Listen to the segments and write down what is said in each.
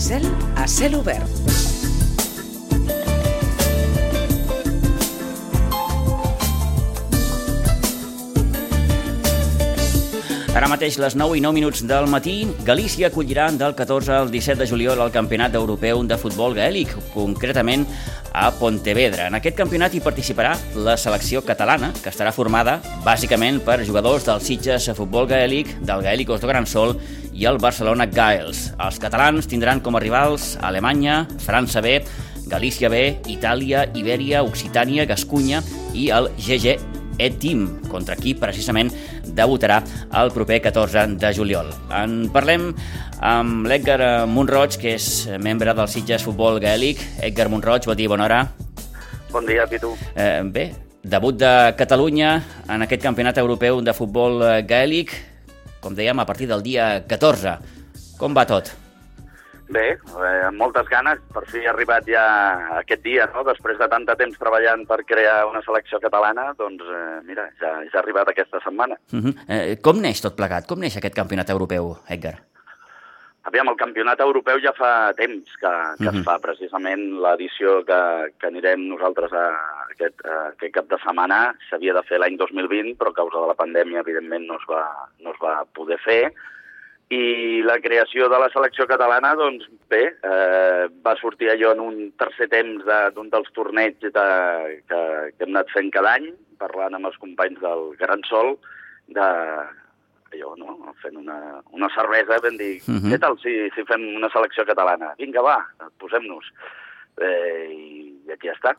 Cel a cel obert. Ara mateix, les 9 i 9 minuts del matí, Galícia acollirà del 14 al 17 de juliol el Campionat Europeu de Futbol Gaèlic, concretament a Pontevedra. En aquest campionat hi participarà la selecció catalana, que estarà formada bàsicament per jugadors del Sitges a Futbol Gaèlic, del Gaèlicos de Gran Sol i el Barcelona Gaels. Els catalans tindran com a rivals Alemanya, França B, Galícia B, Itàlia, Ibèria, Occitània, Gascunya i el GG E-Team, contra qui precisament debutarà el proper 14 de juliol. En parlem amb l'Edgar Montroig, que és membre del Sitges Futbol Gaèlic. Edgar Montroig, bon dia, bona hora. Bon dia, Pitu. Eh, bé, debut de Catalunya en aquest campionat europeu de futbol gaèlic, com dèiem, a partir del dia 14. Com va tot? Bé, eh, amb moltes ganes, per fi ha arribat ja aquest dia, no? després de tant de temps treballant per crear una selecció catalana, doncs eh, mira, ja, ja ha arribat aquesta setmana. Uh -huh. eh, com neix tot plegat? Com neix aquest campionat europeu, Edgar? Aviam, el campionat europeu ja fa temps que, que uh -huh. es fa, precisament l'edició que, que anirem nosaltres a aquest, a aquest cap de setmana s'havia de fer l'any 2020, però a causa de la pandèmia, evidentment, no es va, no es va poder fer, i la creació de la selecció catalana, doncs bé, eh, va sortir allò en un tercer temps d'un de, dels torneigs de, que, que hem anat fent cada any, parlant amb els companys del Gran Sol, de allò, no? fent una, una cervesa, vam dir, uh -huh. què tal si, si fem una selecció catalana? Vinga, va, posem-nos. Eh, i, aquí està.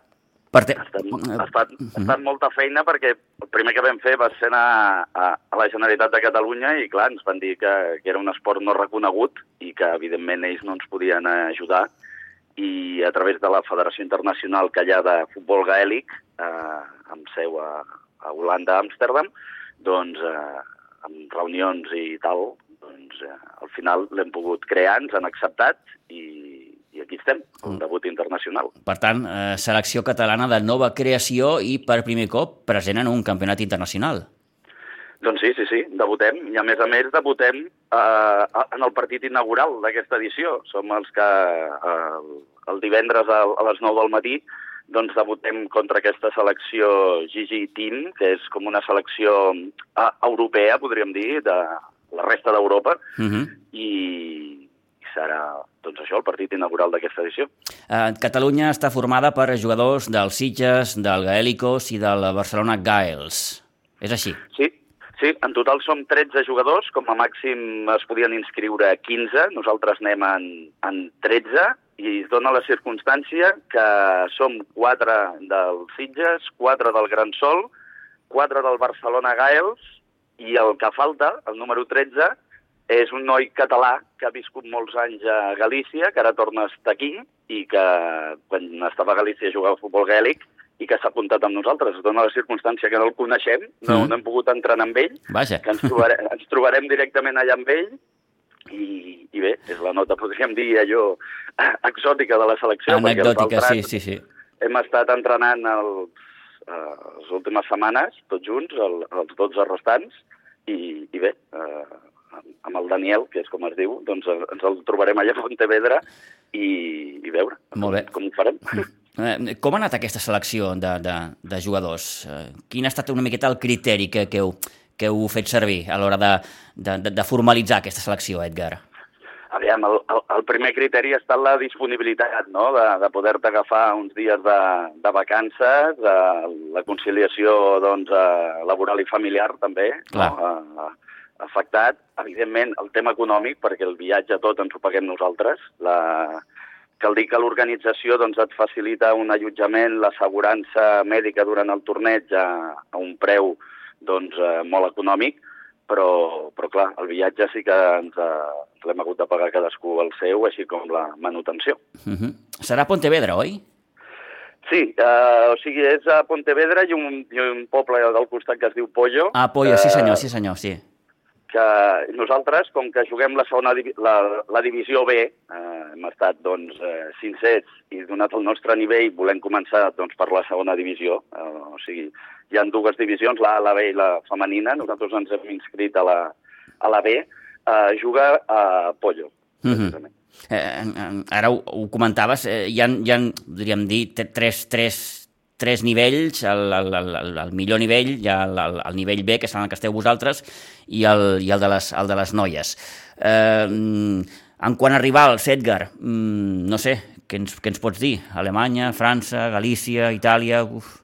Per te... ha, estat, ha, estat, ha estat molta feina perquè el primer que vam fer va ser anar a, a la Generalitat de Catalunya i, clar, ens van dir que, que era un esport no reconegut i que, evidentment, ells no ens podien ajudar. I a través de la Federació Internacional que hi ha de futbol gaèlic, eh, amb seu a, a Holanda, a Amsterdam, doncs, eh, amb reunions i tal, doncs, eh, al final l'hem pogut crear, ens han acceptat i i aquí estem, un debut internacional. Per tant, eh, selecció catalana de nova creació i per primer cop present en un campionat internacional. Doncs sí, sí, sí, debutem. I a més a més debutem eh, en el partit inaugural d'aquesta edició. Som els que eh, el divendres a, a les 9 del matí doncs debutem contra aquesta selecció Gigi Team, que és com una selecció eh, europea, podríem dir, de la resta d'Europa, uh -huh. i serà doncs això, el partit inaugural d'aquesta edició. Eh, Catalunya està formada per jugadors del Sitges, del Gaèlicos i del Barcelona Gaels. És així? Sí, sí, en total som 13 jugadors, com a màxim es podien inscriure 15, nosaltres anem en, en 13, i es dona la circumstància que som 4 del Sitges, 4 del Gran Sol, 4 del Barcelona Gaels, i el que falta, el número 13, és un noi català que ha viscut molts anys a Galícia, que ara torna a estar aquí i que quan estava a Galícia jugava a futbol gaèlic i que s'ha apuntat amb nosaltres. Es dona la circumstància que no el coneixem, no, mm. no hem pogut entrenar amb ell, Vaja. que ens, trobarem, ens trobarem directament allà amb ell i, i bé, és la nota, podríem dir, allò exòtica de la selecció. Anecdòtica, sí, sí, sí. Hem estat entrenant els, uh, les últimes setmanes, tots junts, el, els 12 restants, i, i bé, uh, amb el Daniel, que és com es diu, doncs ens el trobarem allà a Pontevedra i, i veure Molt bé. com, ho farem. Eh, com ha anat aquesta selecció de, de, de jugadors? Eh, quin ha estat una miqueta el criteri que, que, heu, que heu fet servir a l'hora de, de, de formalitzar aquesta selecció, Edgar? Aviam, el, el, el primer criteri ha estat la disponibilitat, no?, de, de poder-te agafar uns dies de, de vacances, de, la conciliació, doncs, laboral i familiar, també, Clar. no? Afectat, evidentment, el tema econòmic, perquè el viatge tot ens ho paguem nosaltres. La... Cal dir que l'organització doncs, et facilita un allotjament, l'assegurança mèdica durant el torneig a, a un preu doncs, eh, molt econòmic, però, però clar, el viatge sí que ens, eh, l'hem hagut de pagar cadascú el seu, així com la manutenció. Uh -huh. Serà Pontevedra, oi? Sí, eh, o sigui, és a Pontevedra i un, i un poble del costat que es diu Pollo. Ah, Pollo, sí senyor, sí senyor, sí que nosaltres, com que juguem la segona la, la divisió B, eh, hem estat doncs, eh, cincets i donat el nostre nivell volem començar doncs, per la segona divisió. Eh, o sigui, hi ha dues divisions, la A, la B i la femenina. Nosaltres ens hem inscrit a la, a la B. Eh, juga a Pollo. Mm -hmm. Eh, ara ho, ho comentaves, eh, hi, ha, hi ha, podríem dir, tres, tres, tres nivells, el, el, el, el millor nivell, ha el, el, el nivell B, que és el que esteu vosaltres, i el, i el, de, les, el de les noies. Eh, en quant a rivals, Edgar, mm, no sé, què ens, què ens pots dir? Alemanya, França, Galícia, Itàlia... Uf.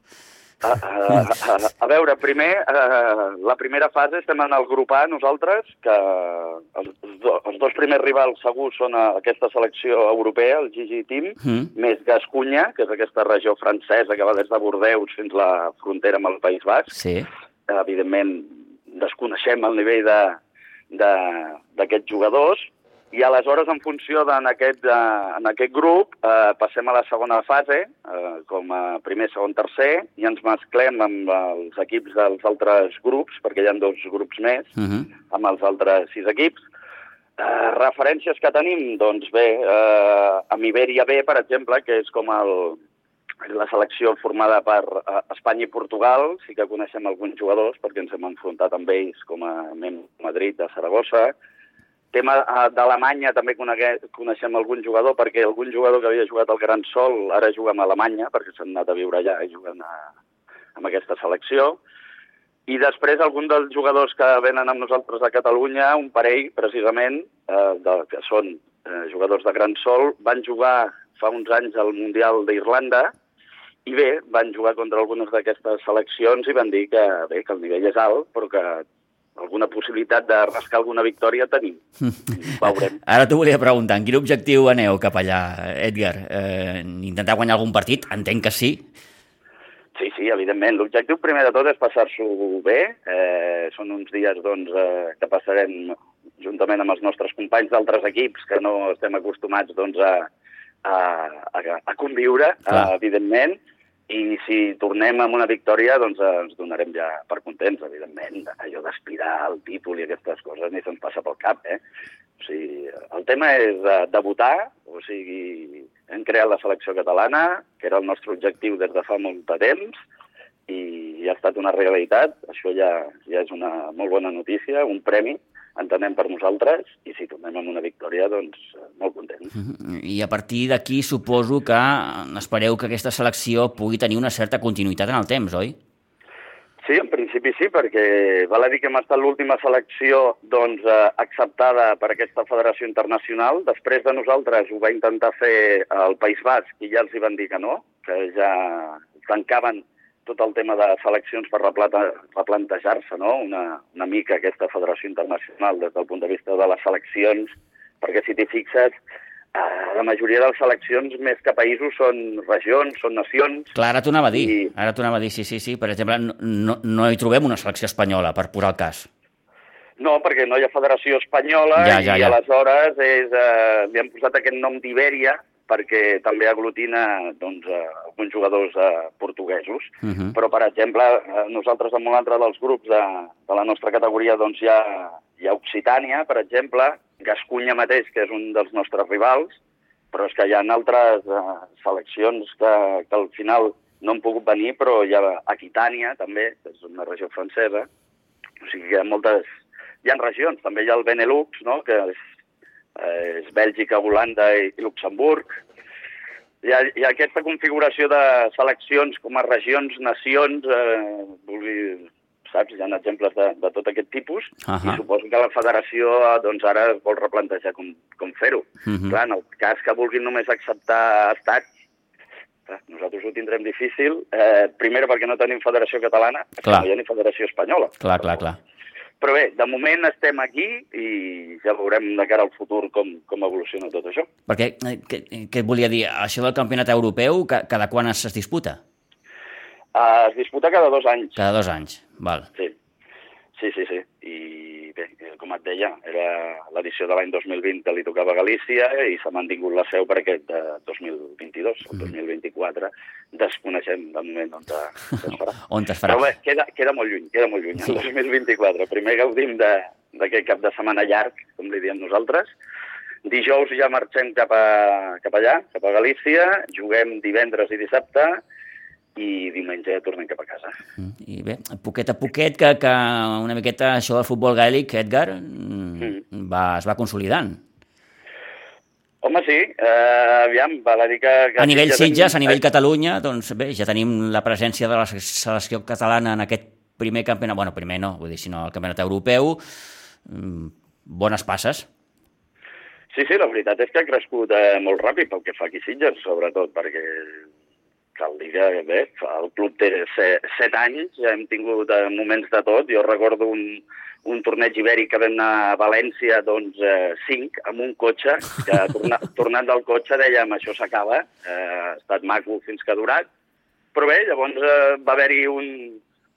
A, a, a, a veure, primer, a, la primera fase estem en el grup A nosaltres, que els, els dos primers rivals segurs són aquesta selecció europea, el Gigi Team, mm. més Gascunya, que és aquesta regió francesa que va des de Bordeus fins a la frontera amb el País Basc. Sí. Evidentment, desconeixem el nivell d'aquests jugadors, i aleshores, en funció d'en aquest, en aquest grup, eh, passem a la segona fase, eh, com a primer, segon, tercer, i ens mesclem amb els equips dels altres grups, perquè hi ha dos grups més, uh mhm. -huh. amb els altres sis equips. Eh, referències que tenim? Doncs bé, eh, amb Iberia B, per exemple, que és com el, la selecció formada per uh, Espanya i Portugal, sí que coneixem alguns jugadors perquè ens hem enfrontat amb ells com a Madrid de Saragossa, Tema eh, d'Alemanya, també coneixem algun jugador, perquè algun jugador que havia jugat al Gran Sol ara juga amb Alemanya, perquè s'han anat a viure allà i juguen a, amb aquesta selecció. I després algun dels jugadors que venen amb nosaltres a Catalunya, un parell, precisament, eh, de, que són eh, jugadors de Gran Sol, van jugar fa uns anys al Mundial d'Irlanda, i bé, van jugar contra algunes d'aquestes seleccions i van dir que, bé, que el nivell és alt, però que alguna possibilitat de rascar alguna victòria tenim. Veurem. Ara t'ho volia preguntar, en quin objectiu aneu cap allà, Edgar? Eh, intentar guanyar algun partit? Entenc que sí. Sí, sí, evidentment. L'objectiu primer de tot és passar-s'ho bé. Eh, són uns dies doncs, eh, que passarem juntament amb els nostres companys d'altres equips que no estem acostumats doncs, a, a, a, a conviure, eh, evidentment i si tornem amb una victòria, doncs eh, ens donarem ja per contents, evidentment. Allò d'aspirar al títol i aquestes coses ni se'ns passa pel cap, eh? O sigui, el tema és eh, debutar, o sigui, hem creat la selecció catalana, que era el nostre objectiu des de fa molt de temps, i ha estat una realitat. Això ja, ja és una molt bona notícia, un premi, entenem per nosaltres, i si tornem amb una victòria, doncs molt contents. Mhm. I a partir d'aquí suposo que espereu que aquesta selecció pugui tenir una certa continuïtat en el temps, oi? Sí, en principi sí, perquè val a dir que hem estat l'última selecció doncs, eh, acceptada per aquesta federació internacional. Després de nosaltres ho va intentar fer el País Basc i ja els hi van dir que no, que ja tancaven tot el tema de seleccions per replantejar-se no? una, una mica aquesta federació internacional des del punt de vista de les seleccions, perquè si t'hi fixes, eh, la majoria de les seleccions, més que països, són regions, són nacions... Clar, ara t'ho anava a dir, i... ara t'ho anava a dir, sí, sí, sí. Per exemple, no, no hi trobem una selecció espanyola, per posar el cas. No, perquè no hi ha federació espanyola ja, ja, ja. i aleshores és, eh, li han posat aquest nom d'Ibèria, perquè també aglutina doncs, eh, alguns jugadors eh, portuguesos. Uh mhm. -huh. Però, per exemple, eh, nosaltres en un altre dels grups de, de la nostra categoria doncs, hi, ha, hi ha Occitània, per exemple, Gascunya mateix, que és un dels nostres rivals, però és que hi ha altres eh, seleccions que, que al final no han pogut venir, però hi ha Aquitània, també, que és una regió francesa. O sigui, hi ha moltes... Hi ha regions, també hi ha el Benelux, no?, que és eh, és Bèlgica, Holanda i, i Luxemburg. Hi ha, hi ha aquesta configuració de seleccions com a regions, nacions, eh, vulgui, saps? Hi ha exemples de, de tot aquest tipus uh -huh. i suposo que la federació doncs, ara vol replantejar com, com fer-ho. Uh mhm. -huh. Clar, en el cas que vulguin només acceptar estats, nosaltres ho tindrem difícil, eh, primer perquè no tenim federació catalana, clar. no hi ha ni federació espanyola. Clar, clar, clar. Però bé, de moment estem aquí i ja veurem de cara al futur com, com evoluciona tot això. Perquè, eh, què, què et volia dir? Això del campionat europeu, cada quan es disputa? Uh, es disputa cada dos anys. Cada dos anys, val. Sí, sí, sí. sí. I bé, com et deia, era l'edició de l'any 2020 que li tocava a Galícia i s'ha mantingut la seu per aquest de 2022, mm. 2024. Desconeixem de moment on, es farà. on es farà. Però bé, queda, queda molt lluny, queda molt lluny, sí. el 2024. Primer gaudim d'aquest cap de setmana llarg, com li diem nosaltres. Dijous ja marxem cap, a, cap allà, cap a Galícia, juguem divendres i dissabte, i diumenge ja tornem cap a casa. Mm, I bé, poquet a poquet, que, que una miqueta això del futbol gaèlic, Edgar, mm. va, es va consolidant. Home, sí, uh, aviam, val a dir que... que a nivell ja Sitges, tenim... a nivell Catalunya, doncs bé, ja tenim la presència de la selecció catalana en aquest primer campionat, bueno, primer no, vull dir, sinó el campionat europeu, mm, bones passes. Sí, sí, la veritat és que ha crescut eh, molt ràpid pel que fa aquí Sitges, sobretot perquè cal dir que bé, el club té set, set anys, ja hem tingut eh, moments de tot. Jo recordo un, un torneig ibèric que vam anar a València, doncs, eh, cinc, amb un cotxe, que torna, tornant del cotxe dèiem, això s'acaba, eh, ha estat maco fins que ha durat, però bé, llavors eh, va haver-hi un,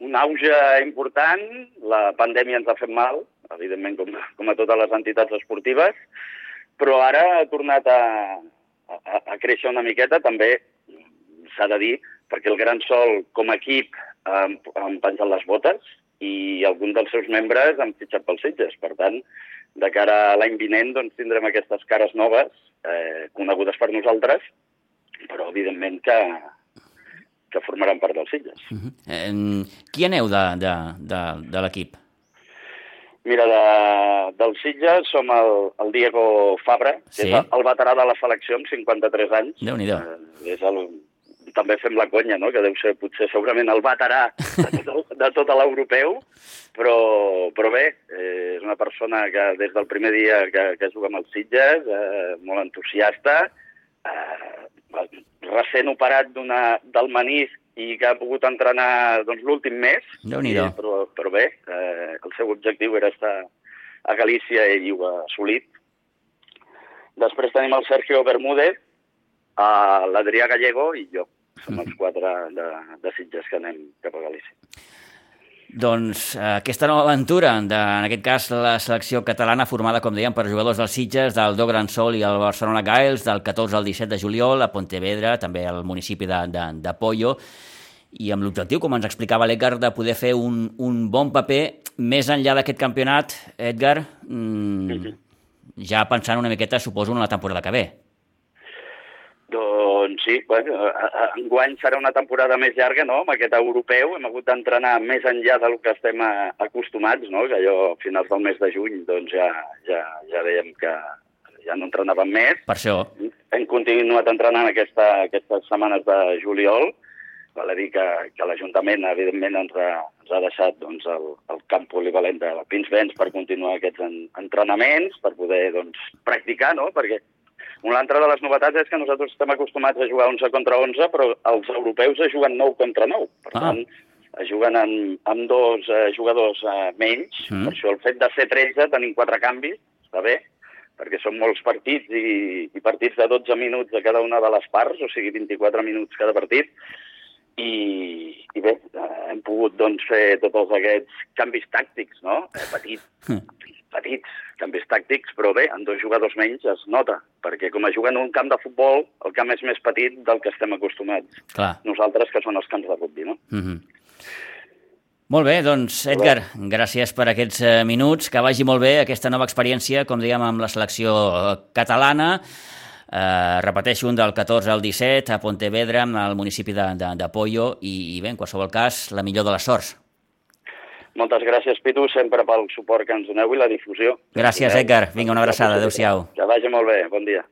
un auge important, la pandèmia ens ha fet mal, evidentment com, com a totes les entitats esportives, però ara ha tornat a, a, a créixer una miqueta, també s'ha de dir, perquè el Gran Sol, com a equip, han, han penjat les botes i algun dels seus membres han fitxat pels Sitges. Per tant, de cara a l'any vinent doncs, tindrem aquestes cares noves, eh, conegudes per nosaltres, però evidentment que, que formaran part dels Sitges. Uh -huh. eh, qui aneu de, de, de, de l'equip? Mira, de, del Sitges som el, el Diego Fabra, que Sí. és el, el veterà de la selecció amb 53 anys. Déu-n'hi-do. Eh, és el, també fem la conya, no?, que deu ser potser segurament el veterà de tot, de tot l'europeu, però, però bé, eh, és una persona que des del primer dia que, que juga amb els Sitges, eh, molt entusiasta, eh, recent operat del menisc i que ha pogut entrenar doncs, l'últim mes, i- però, però bé, eh, el seu objectiu era estar a Galícia i ho ha assolit. Després tenim el Sergio Bermúdez, a l'Adrià Gallego i jo. Som els quatre de, de Sitges que anem cap a Galícia. Doncs eh, aquesta nova aventura, de, en aquest cas la selecció catalana formada, com dèiem, per jugadors dels Sitges, del Do Gran Sol i el Barcelona Gaels, del 14 al 17 de juliol, a Pontevedra, també al municipi de, de, de Pollo, i amb l'objectiu, com ens explicava l'Edgar, de poder fer un, un bon paper més enllà d'aquest campionat, Edgar, mm, ja pensant una miqueta, suposo, en la temporada que ve. Doncs sí, bueno, enguany serà una temporada més llarga, no?, amb aquest europeu. Hem hagut d'entrenar més enllà del que estem acostumats, no?, que allò a finals del mes de juny doncs ja, ja, ja dèiem que ja no entrenàvem més. Per això, Hem continuat entrenant aquesta, aquestes setmanes de juliol. Val a dir que, que l'Ajuntament, evidentment, ens ha, ens ha deixat doncs, el, el camp polivalent de Pinsbens per continuar aquests en, entrenaments, per poder doncs, practicar, no? Perquè una altra de les novetats és que nosaltres estem acostumats a jugar 11 contra 11, però els europeus es juguen 9 contra 9. Per Ah. tant, es juguen amb, amb dos eh, jugadors eh, menys. Mm. Per això el fet de ser 13 tenim quatre canvis, està bé, perquè són molts partits i, i partits de 12 minuts de cada una de les parts, o sigui, 24 minuts cada partit, i, i bé, eh, hem pogut doncs, fer tots aquests canvis tàctics, no? Eh, Petits, petits canvis tàctics, però bé, amb dos jugadors menys es nota, perquè com a juguen en un camp de futbol, el camp és més petit del que estem acostumats clar. nosaltres, que són els camps de rugby, no? Mm -hmm. Molt bé, doncs, Edgar, gràcies per aquests eh, minuts. Que vagi molt bé aquesta nova experiència, com dèiem, amb la selecció eh, catalana. Eh, repeteixo, un del 14 al 17 a Pontevedra, al municipi de, de, de Pollo, i, i bé, en qualsevol cas, la millor de les sorts. Moltes gràcies, Pitu, sempre pel suport que ens doneu i la difusió. Gràcies, Edgar. Vinga, una abraçada. Adéu-siau. Que vagi molt bé. Bon dia.